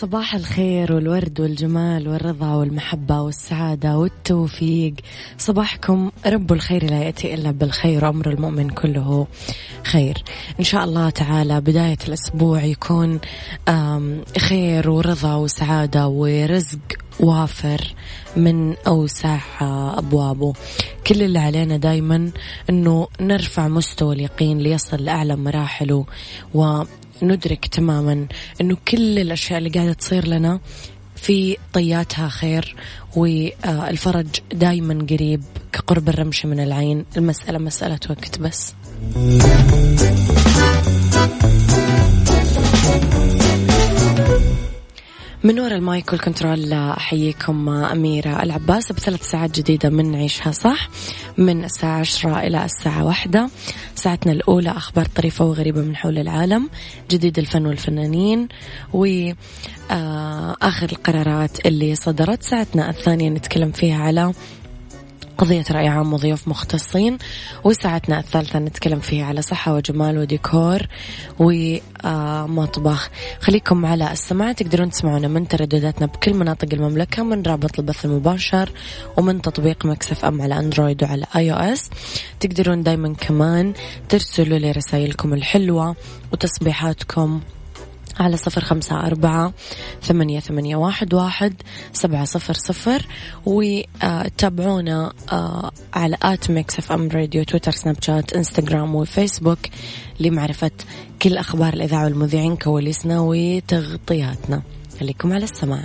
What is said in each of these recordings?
صباح الخير والورد والجمال والرضا والمحبة والسعادة والتوفيق. صباحكم رب الخير لا يأتي إلا بالخير أمر المؤمن كله خير. إن شاء الله تعالى بداية الأسبوع يكون خير ورضا وسعادة ورزق وافر من أوسع أبوابه. كل اللي علينا دايما أنه نرفع مستوى اليقين ليصل لأعلى مراحله و ندرك تماما إنه كل الأشياء اللي قاعدة تصير لنا في طياتها خير والفرج دايما قريب كقرب الرمش من العين. المسألة مسألة وقت بس. من وراء المايك والكنترول أحييكم أميرة العباس بثلاث ساعات جديدة من نعيشها صح من الساعة عشرة إلى الساعة واحدة. ساعتنا الأولى أخبار طريفة وغريبة من حول العالم جديد الفن والفنانين و آخر القرارات اللي صدرت. ساعتنا الثانية نتكلم فيها على قضية رأي عام وضيوف مختصين وساعتنا الثالثة نتكلم فيها على صحة وجمال وديكور ومطبخ. خليكم على السماع تقدرون تسمعونا من تردداتنا بكل مناطق المملكة من رابط البث المباشر ومن تطبيق Mix FM على Android وعلى iOS. تقدرون دايما كمان ترسلوا لي رسائلكم الحلوة وتصبيحاتكم على صفر خمسة أربعة ثمانية, ثمانية واحد, واحد سبعة صفر صفر. وتابعونا آه، على at Mix FM Radio تويتر سناب شات إنستغرام وفيسبوك لمعرفة كل أخبار الإذاعة والمذيعين كواليسنا وتغطياتنا. خليكم على السماع.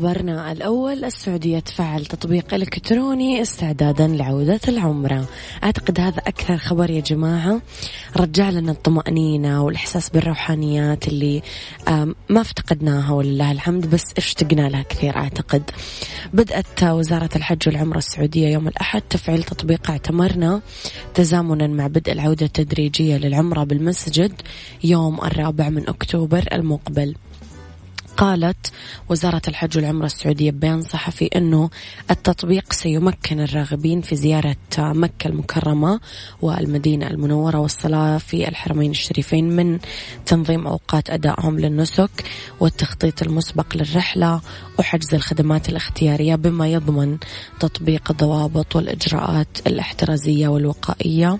خبرنا الأول السعودية تفعل تطبيق إلكتروني استعدادا لعودة العمرة. أعتقد هذا أكثر خبر يا جماعة. رجع لنا الطمأنينة والإحساس بالروحانيات اللي ما افتقدناها ولله الحمد بس اشتقنا لها كثير أعتقد. بدأت وزارة الحج والعمرة السعودية يوم الأحد تفعيل تطبيق اعتمرنا تزامنا مع بدء العودة التدريجية للعمرة بالمسجد يوم الرابع من أكتوبر المقبل. قالت وزارة الحج والعمرة السعودية ببيان صحفي أنه التطبيق سيمكن الراغبين في زيارة مكة المكرمة والمدينة المنورة والصلاة في الحرمين الشريفين من تنظيم أوقات أدائهم للنسك والتخطيط المسبق للرحلة وحجز الخدمات الاختيارية بما يضمن تطبيق الضوابط والإجراءات الاحترازية والوقائية.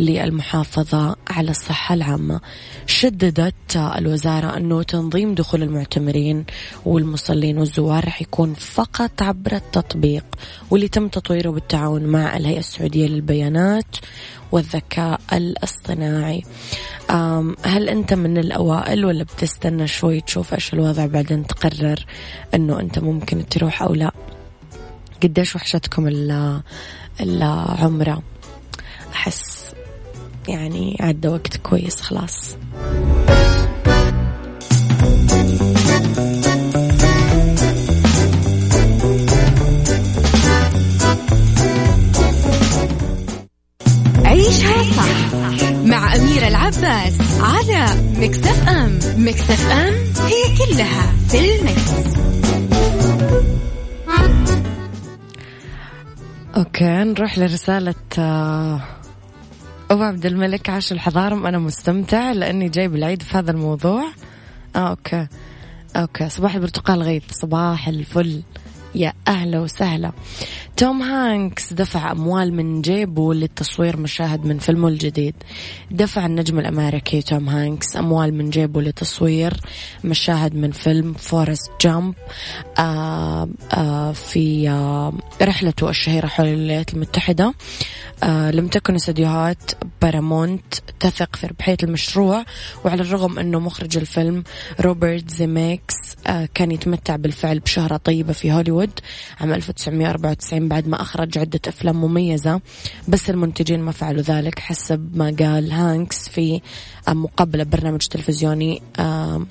للمحافظة على الصحة العامة. شددت الوزارة أنه تنظيم دخول المعتمرين والمصلين والزوار رح يكون فقط عبر التطبيق واللي تم تطويره بالتعاون مع الهيئة السعودية للبيانات والذكاء الاصطناعي. هل أنت من الأوائل ولا بتستنى شوي تشوف إيش الوضع بعدين تقرر أنه أنت ممكن تروح أو لا؟ قديش وحشتكم العمرة؟ أحس يعني عدى وقت كويس خلاص عيشها صح مع أميرة العباس على مكتف أم مكتف أم هي كلها في المكس. Okay نروح لرسالة آه، أبو عبد الملك عاش الحضارم أنا مستمتع لأني جايب العيد في هذا الموضوع. آه okay. Okay. صباح البرتقال غيث. صباح الفل. يا أهلا وسهلا. توم هانكس دفع أموال من جيبه لتصوير مشاهد من فيلمه الجديد. دفع النجم الأمريكي توم هانكس أموال من جيبه لتصوير مشاهد من فيلم فورست جامب آه آه في آه رحلته الشهيرة حول الولايات المتحدة. لم تكن استديوهات بارامونت تثق في ربحية المشروع وعلى الرغم أنه مخرج الفيلم روبرت زيميكس كان يتمتع بالفعل بشهرة طيبة في هوليوود. عام 1994 بعد ما أخرج عدة أفلام مميزة بس المنتجين ما فعلوا ذلك حسب ما قال هانكس في آه، مقابلة برنامج تلفزيوني آه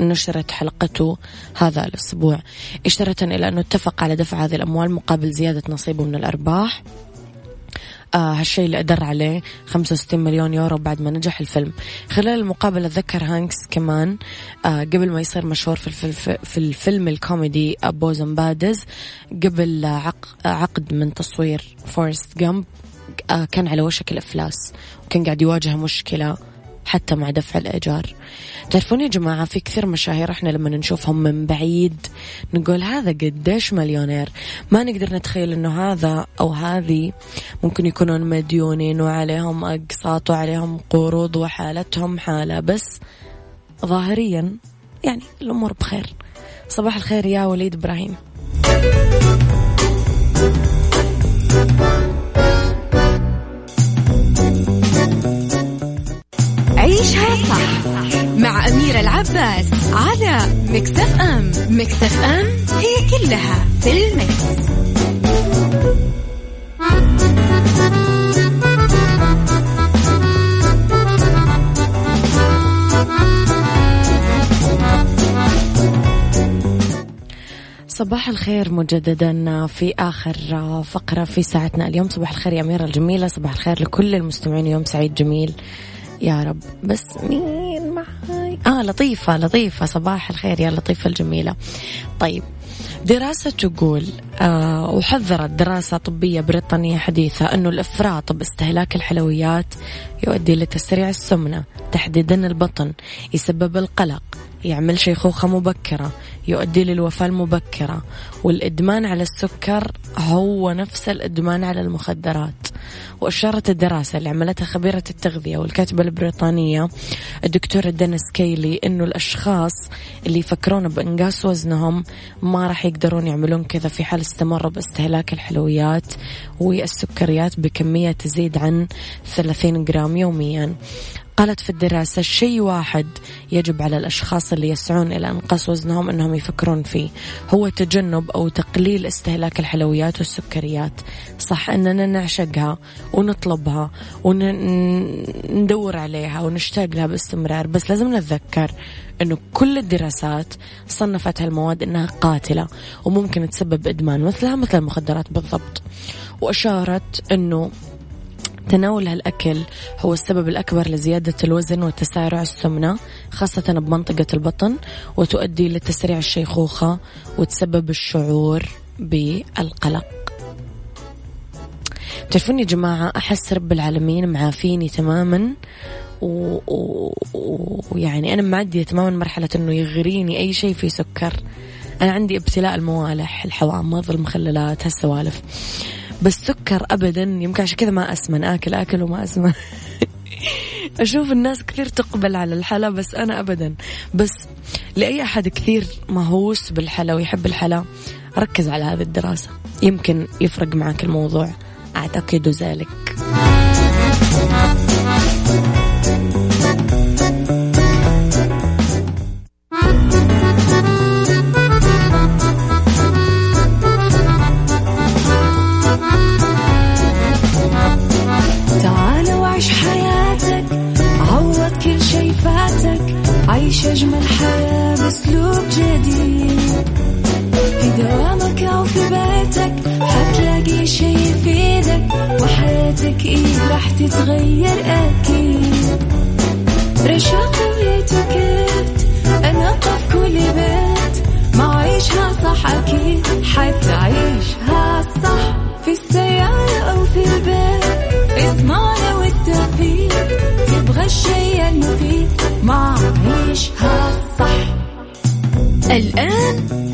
نشرت حلقته هذا الأسبوع. إشارة إلى أنه اتفق على دفع هذه الأموال مقابل زيادة نصيبه من الأرباح. آه هالشيء اللي أدر عليه 65 مليون يورو بعد ما نجح الفيلم. خلال المقابلة ذكر هانكس كمان آه قبل ما يصير مشهور في الفيلم, في الفيلم الكوميدي Bosom Buddies قبل عقد من تصوير فورست جامب آه كان على وشك الإفلاس وكان قاعد يواجه مشكلة. حتى مع دفع الإيجار. تعرفون يا جماعة في كثير مشاهير إحنا لما نشوفهم من بعيد نقول هذا قديش مليونير. ما نقدر نتخيل إنه هذا أو هذه ممكن يكونون مديونين وعليهم أقساط وعليهم قروض وحالتهم حالة بس ظاهريا يعني الأمور بخير. صباح الخير يا وليد إبراهيم. عيشها صح مع أميرة العباس على مكتف أم. مكتف أم هي كلها في المكس. صباح الخير مجددا في آخر فقرة في ساعتنا اليوم. صباح الخير يا أميرة الجميلة. صباح الخير لكل المستمعين. يوم سعيد جميل. يا رب. بس مين معاي؟ آه لطيفة لطيفة. صباح الخير يا لطيفة الجميلة. طيب دراسة تقول آه وحذرت دراسة طبية بريطانية حديثة أنه الإفراط باستهلاك الحلويات يؤدي لتسريع السمنة تحديدا البطن يسبب القلق. يعمل شيخوخة مبكرة يؤدي للوفاة المبكرة. والإدمان على السكر هو نفس الإدمان على المخدرات. وأشارت الدراسة اللي عملتها خبيرة التغذية والكاتبة البريطانية الدكتورة دينيس كيلي إنه الأشخاص اللي يفكرون بإنقاص وزنهم ما راح يقدرون يعملون كذا في حال استمروا باستهلاك الحلويات والسكريات بكمية تزيد عن 30 جرام يوميا. قالت في الدراسة شيء واحد يجب على الأشخاص اللي يسعون إلى إنقاص وزنهم أنهم يفكرون فيه هو تجنب أو تقليل استهلاك الحلويات والسكريات. صح أننا نعشقها ونطلبها وندور عليها ونشتاق لها باستمرار بس لازم نتذكر أنه كل الدراسات صنفت هالمواد أنها قاتلة وممكن تسبب إدمان مثلها مثل المخدرات بالضبط. وأشارت أنه تناول هالأكل هو السبب الأكبر لزيادة الوزن وتسارع السمنة خاصة بمنطقة البطن وتؤدي لتسريع الشيخوخة وتسبب الشعور بالقلق. تعرفون يا جماعة أحس رب العالمين معافيني تماما ويعني أنا معدية تماما مرحلة أنه يغريني أي شيء فيه سكر. أنا عندي ابتلاء الموالح الحوامض المخللات هالسوالف. بس سكر ابدا. يمكن عشان كذا ما أسمن. آكل آكل وما أسمن. أشوف الناس كثير تقبل على الحلا بس أنا ابدا. بس لأي أحد كثير مهووس بالحلا ويحب الحلا ركز على هذه الدراسة. يمكن يفرق معك الموضوع. أعتقد ذلك. تتغير أكيد. رشاق ويتوكيت. أنا قف كل بيت. ما عيشها صح أكيد. حتعيشها صح في السيارة أو في البيت. اسمعنا والتوفيق. تبغى الشيء المفيد. ما عيشها صح. الآن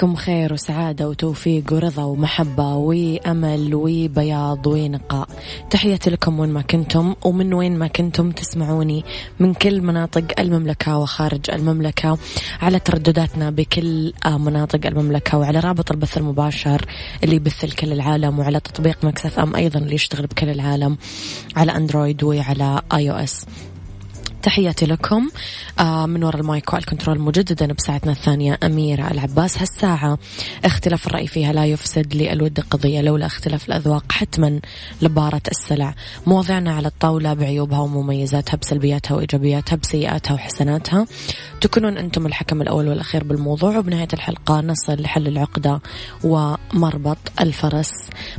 صباحكم خير وسعادة وتوفيق ورضا ومحبة وأمل وبياض ونقاء. تحياتي لكم وين ما كنتم ومن وين ما كنتم تسمعوني من كل مناطق المملكة وخارج المملكة على تردداتنا بكل مناطق المملكة وعلى رابط البث المباشر اللي يبث لكل العالم وعلى تطبيق Mix FM أيضا اللي يشتغل بكل العالم على Android وعلى iOS تحياتي لكم. آه، من وراء ال mic وال control مجددا بساعتنا الثانية أميرة العباس. هالساعة اختلاف الرأي فيها لا يفسد للود قضية لولا اختلاف الأذواق حتما لبارت السلع. مواضيعنا على الطاولة بعيوبها ومميزاتها بسلبياتها وإيجابياتها بسيئاتها وحسناتها. تكونون أنتم الحكم الأول والأخير بالموضوع وبنهاية الحلقة نصل لحل العقدة ومربط الفرس.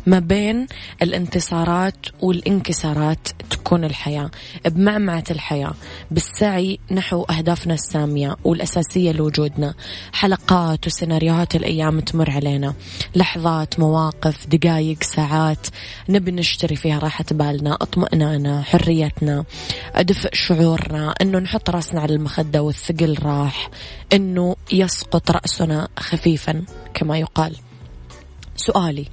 ما بين الانتصارات والانكسارات تكون الحياة. بمعمعة الحياة بالسعي نحو أهدافنا السامية والأساسية لوجودنا. حلقات وسيناريوهات الأيام تمر علينا. لحظات مواقف دقايق ساعات نبي نشتري فيها راحة بالنا اطمئنانا حريتنا دفء شعورنا أنه نحط راسنا على المخدة والثقل راح أنه يسقط رأسنا خفيفا كما يقال. سؤالي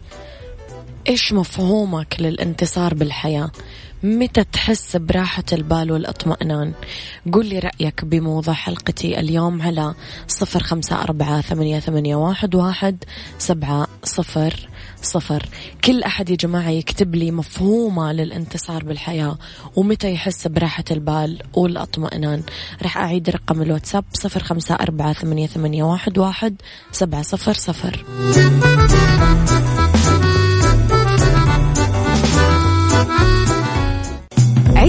إيش مفهومك للانتصار بالحياة؟ متى تحس براحة البال والاطمئنان؟ قل لي رأيك بموضوع حلقتي اليوم على صفر خمسة أربعة ثمانية, ثمانية واحد, واحد سبعة صفر صفر. كل أحد يا جماعة يكتب لي مفهومه للانتصار بالحياة ومتى يحس براحة البال والاطمئنان؟ راح أعيد رقم الواتساب صفر خمسة أربعة ثمانية, ثمانية واحد, واحد سبعة صفر صفر.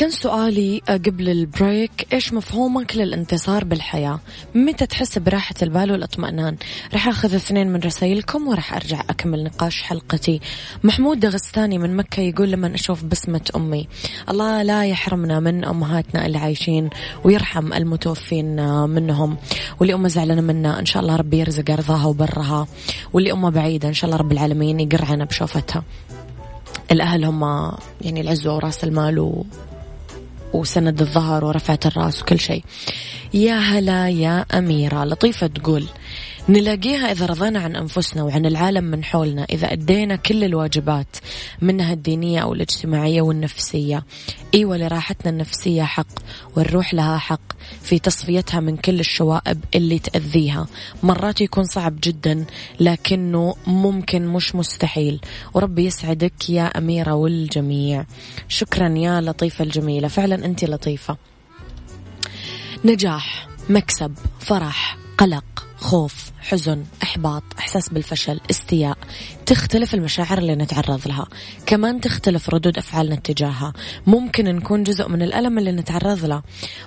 كان سؤالي قبل ال break إيش مفهومك للانتصار بالحياة؟ متى تحس براحة البال والاطمئنان؟ راح آخذ اثنين من رسائلكم وراح أرجع أكمل نقاش حلقتي. محمود دغستاني من مكة يقول لما أشوف بسمة أمي الله لا يحرمنا من أمهاتنا اللي عايشين ويرحم المتوفين منهم. واللي أمه زعلانة منا إن شاء الله ربي يرزق رضاها وبرها. واللي أمه بعيدة إن شاء الله رب العالمين يقرعنا بشوفتها. الأهل هم يعني العزوة وراس المال. وسند الظهر ورفعة الراس وكل شيء. يا هلا يا أميرة لطيفة تقول نلاقيها إذا رضينا عن أنفسنا وعن العالم من حولنا إذا أدينا كل الواجبات منها الدينية أو الاجتماعية والنفسية. إيوة لراحتنا النفسية حق والروح لها حق في تصفيتها من كل الشوائب اللي تأذيها. مرات يكون صعب جدا لكنه ممكن مش مستحيل. وربي يسعدك يا أميرة والجميع. شكرا يا لطيفة الجميلة. فعلا أنت لطيفة. نجاح مكسب فرح. قلق خوف حزن إحباط إحساس بالفشل إستياء. تختلف المشاعر اللي نتعرض لها. كمان تختلف ردود أفعالنا تجاهها ممكن نكون جزء من الألم اللي نتعرض له.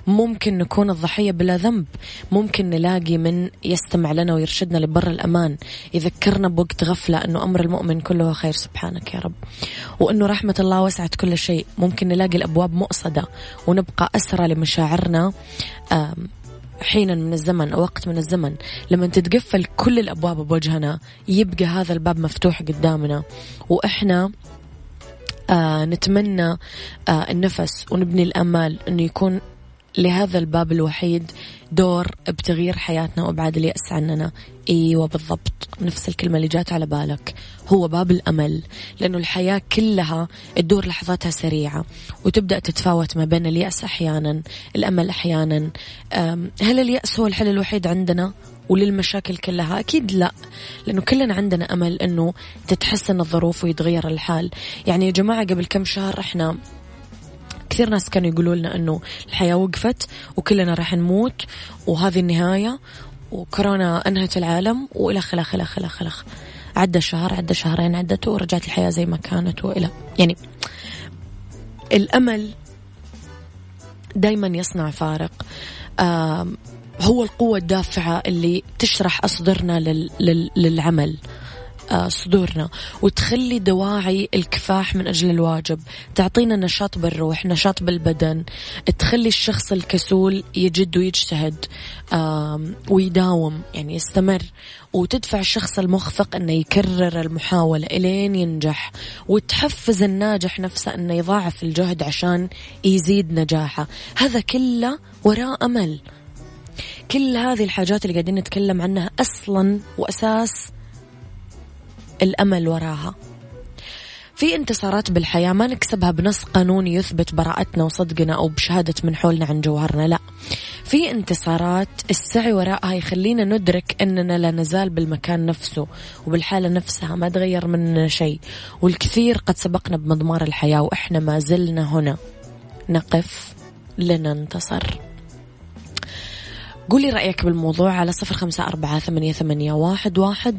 ممكن نكون الضحية بلا ذنب. ممكن نلاقي من يستمع لنا ويرشدنا لبر الأمان. يذكرنا بوقت غفلة أنه أمر المؤمن كله خير سبحانك يا رب. وأنه رحمة الله وسعت كل شيء. ممكن نلاقي الأبواب مؤصدة ونبقى أسرى لمشاعرنا حين من الزمن أو وقت من الزمن لما تتقفل كل الأبواب بوجهنا يبقى هذا الباب مفتوح قدامنا. وإحنا آه نتمنى آه النفس ونبني الأمل أنه يكون لهذا الباب الوحيد دور بتغيير حياتنا وأبعاد اليأس عننا. إيوه بالضبط. نفس الكلمة اللي جات على بالك. هو باب الأمل لأنه الحياة كلها تدور لحظاتها سريعة وتبدأ تتفاوت ما بين اليأس أحيانا الأمل أحيانا. هل اليأس هو الحل الوحيد عندنا؟ وللمشاكل كلها؟ أكيد لا لأنه كلنا عندنا أمل أنه تتحسن الظروف ويتغير الحال. يعني يا جماعة قبل كم شهر إحنا كثير ناس كانوا يقولوا لنا إنه الحياة وقفت وكلنا راح نموت وهذه النهاية وكورونا انهت العالم والخ الخ الخ الخ الخ عدى شهر عدى شهرين عدته ورجعت الحياة زي ما كانت وإلى. يعني الأمل دائما يصنع فارق. هو القوة الدافعة اللي تشرح أصدرنا للعمل. آه، صدورنا وتخلي دواعي الكفاح من أجل الواجب. تعطينا نشاط بالروح نشاط بالبدن. تخلي الشخص الكسول يجد ويجتهد ويداوم يعني يستمر. وتدفع الشخص المخفق أنه يكرر المحاولة إلين ينجح. وتحفز الناجح نفسه أنه يضاعف الجهد عشان يزيد نجاحه. هذا كله وراء أمل. كل هذه الحاجات اللي قاعدين نتكلم عنها أصلا وأساس الأمل وراها. في انتصارات بالحياة ما نكسبها بنص قانوني يثبت براءتنا وصدقنا أو بشهادة من حولنا عن جوهرنا لا. في انتصارات السعي وراءها يخلينا ندرك أننا لا نزال بالمكان نفسه وبالحالة نفسها ما تغير مننا شيء. والكثير قد سبقنا بمضمار الحياة وإحنا ما زلنا هنا. نقف لننتصر. قولي رأيك بالموضوع على صفر خمسة أربعة ثمانية, ثمانية واحد, واحد.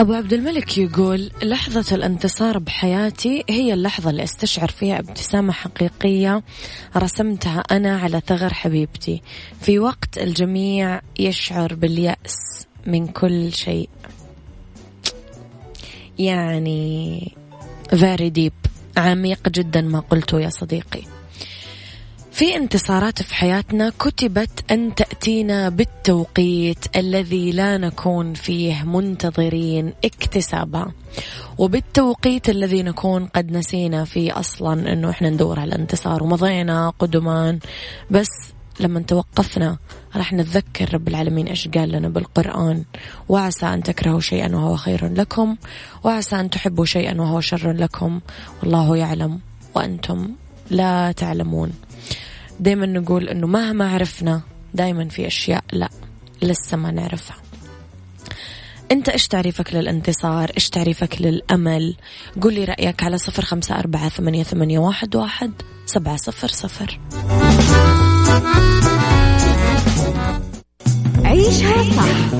أبو عبد الملك يقول لحظة الانتصار بحياتي هي اللحظة اللي أستشعر فيها ابتسامة حقيقية رسمتها أنا على ثغر حبيبتي. في وقت الجميع يشعر باليأس من كل شيء. يعني very deep عميق جدا ما قلته يا صديقي. في انتصارات في حياتنا كتبت أن تأتينا بالتوقيت الذي لا نكون فيه منتظرين اكتسابها وبالتوقيت الذي نكون قد نسينا فيه أصلا أنه إحنا ندور على الانتصار ومضينا قدمان. بس لما توقفنا راح نتذكر رب العالمين إيش قال لنا بالقرآن. وعسى أن تكرهوا شيئا وهو خير لكم. وعسى أن تحبوا شيئا وهو شر لكم. والله يعلم وأنتم لا تعلمون. دايما نقول إنه مهما عرفنا دايما في أشياء لا لسه ما نعرفها. أنت إيش تعريفك للانتصار؟ إيش تعريفك للأمل؟ قول لي رأيك على صفر خمسة أربعة ثمانية, ثمانية واحد, واحد سبعة صفر صفر. عيشها صح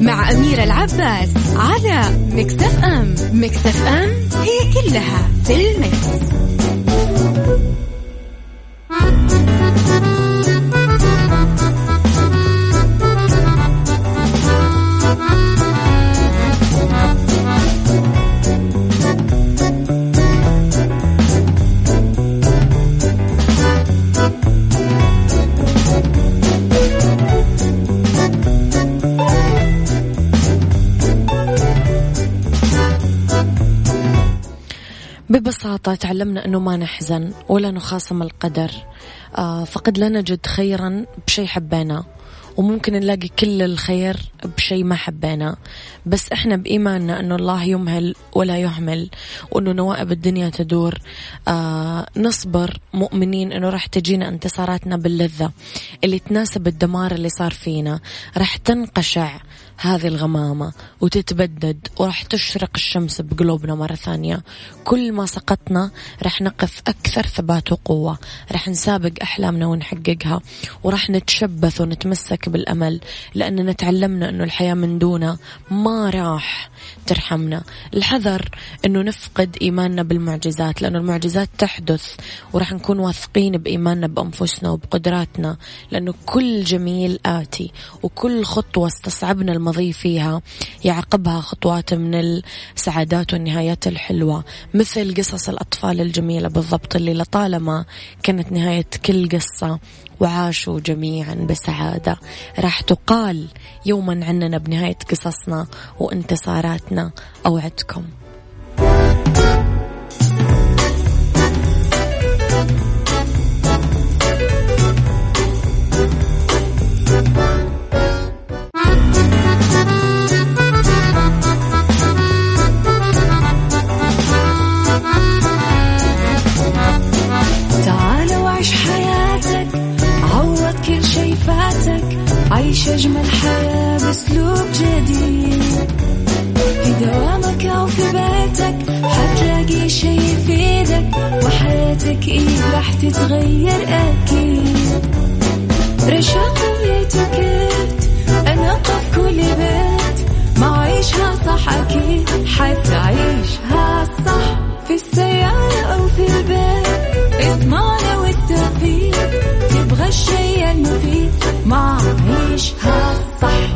مع أميرة العباس على مكتف أم مكتف أم هي كلها في المكس. ببساطة تعلمنا أنه ما نحزن ولا نخاصم القدر. آه فقد لا نجد خيرا بشيء حبيناه وممكن نلاقي كل الخير بشيء ما حبينا بس إحنا بإيماننا أنه الله يمهل ولا يهمل وأنه نوائب الدنيا تدور. آه نصبر مؤمنين أنه راح تجينا انتصاراتنا باللذة اللي تناسب الدمار اللي صار فينا. راح تنقشع. هذه الغمامة وتتبدد وراح تشرق الشمس بقلوبنا مرة ثانية. كل ما سقطنا راح نقف أكثر ثبات وقوة راح نسابق أحلامنا ونحققها وراح نتشبث ونتمسك بالأمل لأننا تعلمنا أنه الحياة من دونه ما راح ترحمنا. الحذر أنه نفقد إيماننا بالمعجزات لأنه المعجزات تحدث وراح نكون واثقين بإيماننا بأنفسنا وبقدراتنا لأنه كل جميل آتي وكل خطوة استصعبنا المضي فيها يعقبها خطوات من السعادات والنهايات الحلوة. مثل قصص الأطفال الجميلة بالضبط اللي لطالما كانت نهاية كل قصة وعاشوا جميعا بسعادة. راح تقال يوما عننا بنهاية قصصنا وانتصاراتنا. أوعدكم. بأسلوب جديد. في دوامك أو في بيتك حتلاقي شي يفيدك وحياتك إيه راح تتغير أكيد. رشاق ويتوكيت أنا قف كل بيت. ما عيشها صح أكيد حتعيشها صح. في السيارة أو في البيت اسمعنا والتوفيق. تبغى الشي المفيد ما عيشها صح.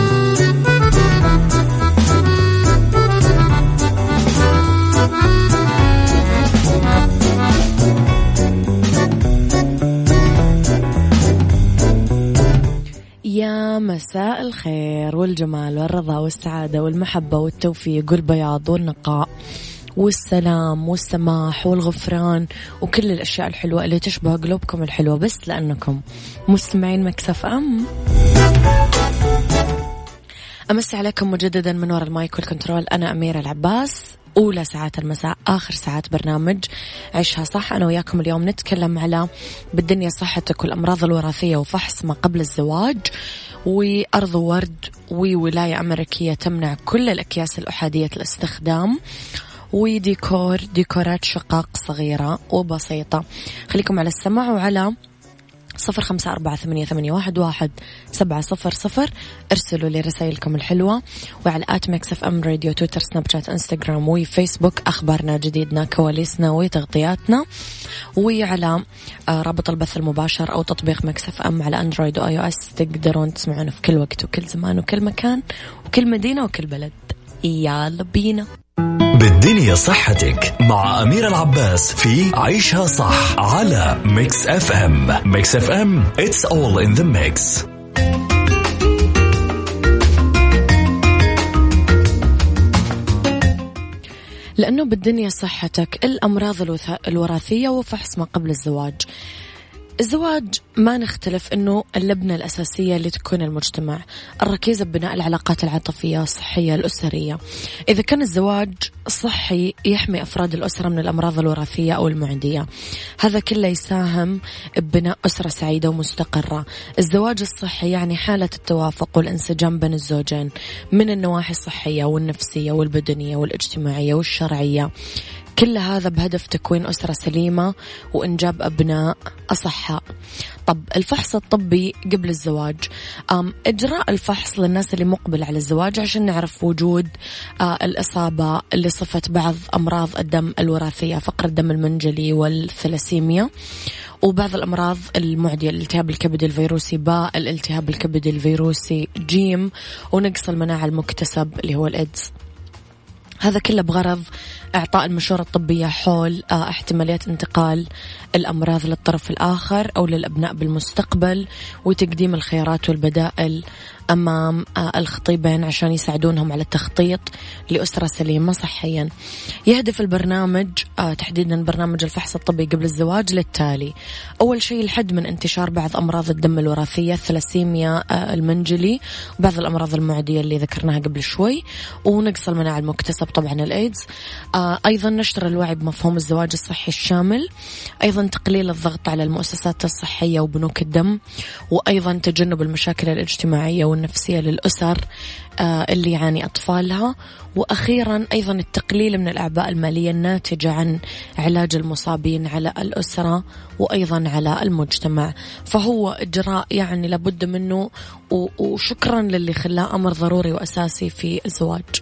مساء الخير والجمال والرضا والسعادة والمحبة والتوفيق والبياض والنقاء والسلام والسماح والغفران وكل الأشياء الحلوة اللي تشبه قلوبكم الحلوة بس لأنكم مستمعين Mix FM. أمسي عليكم مجددا من وراء ال mic وال control. أنا أميرة العباس. أولى ساعات المساء آخر ساعات برنامج. عيشها صح أنا وياكم اليوم نتكلم على بالدنيا صحتك والأمراض الوراثية وفحص ما قبل الزواج. وأرض ورد وولاية أمريكية تمنع كل الأكياس الأحادية الاستخدام. وديكور ديكورات شقق صغيرة وبسيطة. خليكم على السمع وعلى صفر خمسة أربعة ثمانية, ثمانية واحد, واحد سبعة صفر صفر. ارسلوا لي رسائلكم الحلوة وعلى at Mix FM Radio Twitter Snapchat Instagram و Facebook أخبارنا جديدنا كواليسنا وتغطياتنا وعلى آه، رابط البث المباشر أو تطبيق Mix FM على Android و iOS تقدرون تسمعونا في كل وقت وكل زمان وكل مكان وكل مدينة وكل بلد. يلا بينا. بالدنيا صحتك مع أميرة العباس في عيشها صح على Mix FM Mix FM it's all in the mix. لأنه بالدنيا صحتك الأمراض الوراثية وفحص ما قبل الزواج. الزواج ما نختلف إنه اللبنة الأساسية لتكون المجتمع، الركيزة ببناء العلاقات العاطفية الصحية الأسرية. إذا كان الزواج صحي يحمي أفراد الأسرة من الأمراض الوراثية أو المعدية. هذا كله يساهم ببناء أسرة سعيدة ومستقرة. الزواج الصحي يعني حالة التوافق والانسجام بين الزوجين من النواحي الصحية والنفسية والبدنية والاجتماعية والشرعية. كل هذا بهدف تكوين أسرة سليمة وإنجاب أبناء أصحاء. طب الفحص الطبي قبل الزواج. إجراء الفحص للناس اللي مقبل على الزواج عشان نعرف وجود آه، الإصابة اللي صفت بعض أمراض الدم الوراثية فقر الدم المنجلي والثلاسيميا وبعض الأمراض المعدية الالتهاب الكبدي الفيروسي باء الالتهاب الكبدي الفيروسي جيم ونقص المناعة المكتسب اللي هو الإيدز. هذا كله بغرض إعطاء المشورة الطبية حول آه، احتماليات انتقال الأمراض للطرف الآخر أو للأبناء بالمستقبل وتقديم الخيارات والبدائل أمام آه، الخطيبين عشان يساعدونهم على التخطيط لأسرة سليمة صحيا. يهدف البرنامج آه، تحديدا برنامج الفحص الطبي قبل الزواج للتالي. أول شيء الحد من انتشار بعض أمراض الدم الوراثية الثلاسيميا المنجلي وبعض الأمراض المعدية اللي ذكرناها قبل شوي ونقص المناعة المكتسب طبعا الإيدز. أيضا نشر الوعي بمفهوم الزواج الصحي الشامل. أيضا تقليل الضغط على المؤسسات الصحية وبنوك الدم. وأيضا تجنب المشاكل الاجتماعية والنفسية للأسر آه، اللي يعاني أطفالها وأخيرا أيضا التقليل من الأعباء المالية الناتجة عن علاج المصابين على الأسرة وأيضا على المجتمع. فهو إجراء يعني لابد منه وشكرا للي خلاه أمر ضروري وأساسي في الزواج.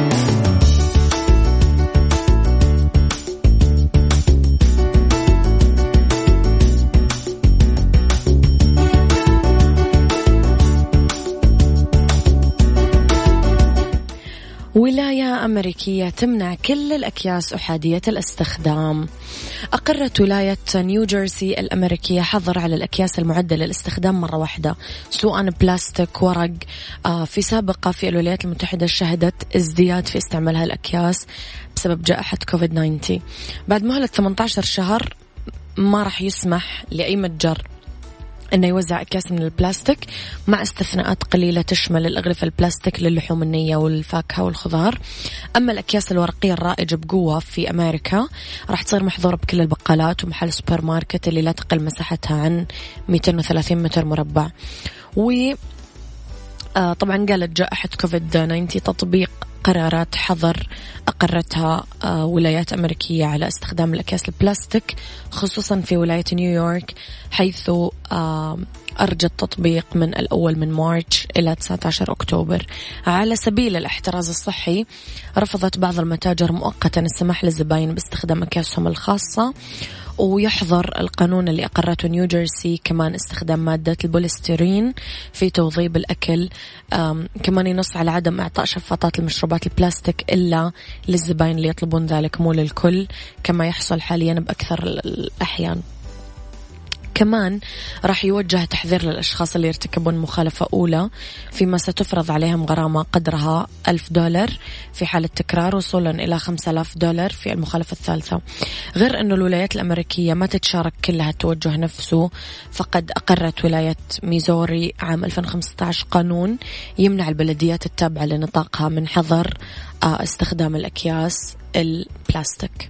ولاية أمريكية تمنع كل الأكياس أحادية الاستخدام. أقرت ولاية نيو جيرسي الأمريكية حظر على الأكياس المعدة للاستخدام مرة واحدة. سواء بلاستيك ورق آه، في سابقة في الولايات المتحدة شهدت ازدياد في استعمال هالأكياس بسبب جائحة كوفيد 19 بعد مهلة 18 شهر ما راح يسمح لأي متجر أنه يوزع أكياس من البلاستيك مع استثناءات قليلة تشمل الأغلفة البلاستيك للحوم النية والفاكهة والخضار. أما الأكياس الورقية الرائجة بقوة في أمريكا راح تصير محظورة بكل البقالات ومحل سوبر ماركت اللي لا تقل مساحتها عن 230 متر مربع. و آه، طبعا عاقت جائحة كوفيد 19 تطبيق قرارات حظر أقرتها آه، ولايات أمريكية على استخدام الأكياس البلاستيك خصوصا في ولاية نيويورك حيث آه، أرجئ التطبيق من الأول من مارس إلى 19 أكتوبر. على سبيل الاحتراز الصحي رفضت بعض المتاجر مؤقتا السماح للزباين باستخدام أكياسهم الخاصة. ويحظر القانون اللي أقرته نيو جيرسي كمان استخدام مادة البوليستيرين في توظيب الأكل كمان ينص على عدم إعطاء شفاطات المشروبات البلاستيك إلا للزباين اللي يطلبون ذلك مو للكل كما يحصل حاليا بأكثر الأحيان. كمان راح يوجه تحذير للأشخاص اللي يرتكبون مخالفة أولى فيما ستفرض عليهم غرامة قدرها ألف دولار في حالة تكرار وصولا إلى خمسة آلاف دولار في المخالفة الثالثة. غير أنه الولايات الأمريكية ما تتشارك كلها التوجه نفسه فقد أقرت ولاية ميزوري عام 2015 قانون يمنع البلديات التابعة لنطاقها من حظر آه، استخدام الأكياس البلاستيك.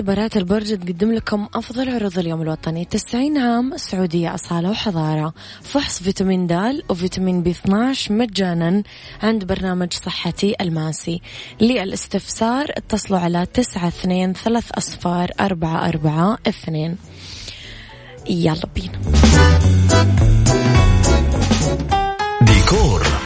مختبرات البرج تقدم لكم أفضل عروض اليوم الوطني. 90 عام السعودية أصالة وحضارة. فحص فيتامين د وفيتامين بي 12 مجانا عند برنامج صحتي الماسي. للاستفسار اتصلوا على 92 3 أصفار 4 4 2 يلا بينا.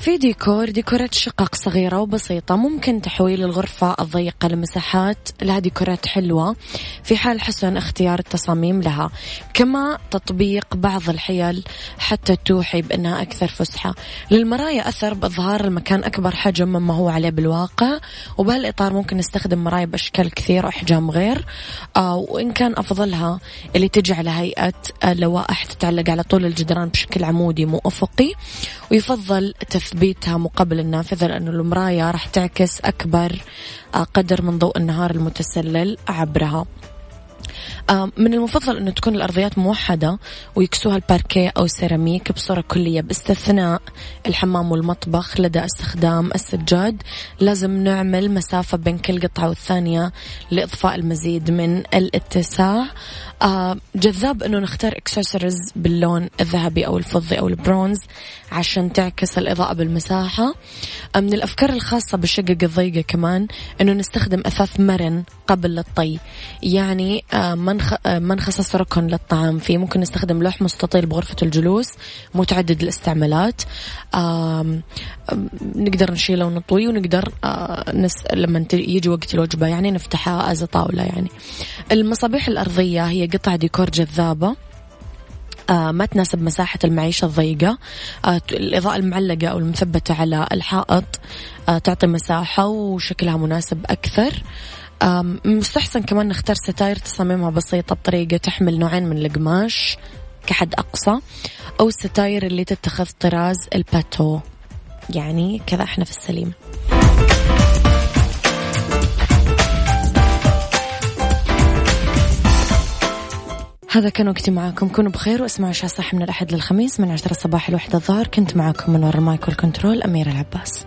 في ديكور ديكورات شقق صغيرة وبسيطة ممكن تحويل الغرفة الضيقة لمساحات لها ديكورات حلوة. في حال حسن اختيار التصاميم لها. كما تطبيق بعض الحيل حتى توحي بأنها أكثر فسحة. للمرايا أثر بإظهار المكان أكبر حجم مما هو عليه بالواقع. وبهالإطار ممكن نستخدم مرايا بأشكال كثير وأحجام غير. آه وإن كان أفضلها اللي تجي على هيئة لوائح تتعلق على طول الجدران بشكل عمودي مو أفقي. ويفضل تثبيتها مقابل النافذة لأنه المراية راح تعكس أكبر آه، قدر من ضوء النهار المتسلل عبرها. آه، من المفضل أنه تكون الأرضيات موحدة ويكسوها الباركيه أو سيراميك بصورة كلية باستثناء الحمام والمطبخ لدى استخدام السجاد. لازم نعمل مسافة بين كل قطعة والثانية لإضفاء المزيد من الاتساع. آه جذاب أنه نختار إكسسوارز باللون الذهبي أو الفضي أو البرونز. عشان تعكس الإضاءة بالمساحة. من الأفكار الخاصة بالشقق الضيقة كمان إنه نستخدم أثاث مرن قبل الطي. يعني آه ما آه ما نخصص ركن للطعام فيه. ممكن نستخدم لوح مستطيل بغرفة الجلوس متعدد الاستعمالات. نقدر نشيله ونطويه ونقدر آه نس لما يجي وقت الوجبة يعني نفتحها از طاولة يعني. المصابيح الأرضية هي قطع ديكور جذابة. ما تناسب مساحة المعيشة الضيقة. آه الإضاءة المعلقة أو المثبتة على الحائط آه تعطي مساحة وشكلها مناسب أكثر. مستحسن كمان نختار ستاير تصاميمها بسيطة بطريقة تحمل نوعين من القماش كحد أقصى أو الستاير اللي تتخذ طراز ال bateau يعني كذا إحنا في السليم. هذا كان وقتي معاكم. كونوا بخير واسمعوا عيشها صح من الأحد للخميس من عشرة الصباح لوحدة الظهر. كنت معاكم من وراء ال mic وال control أميرة العباس.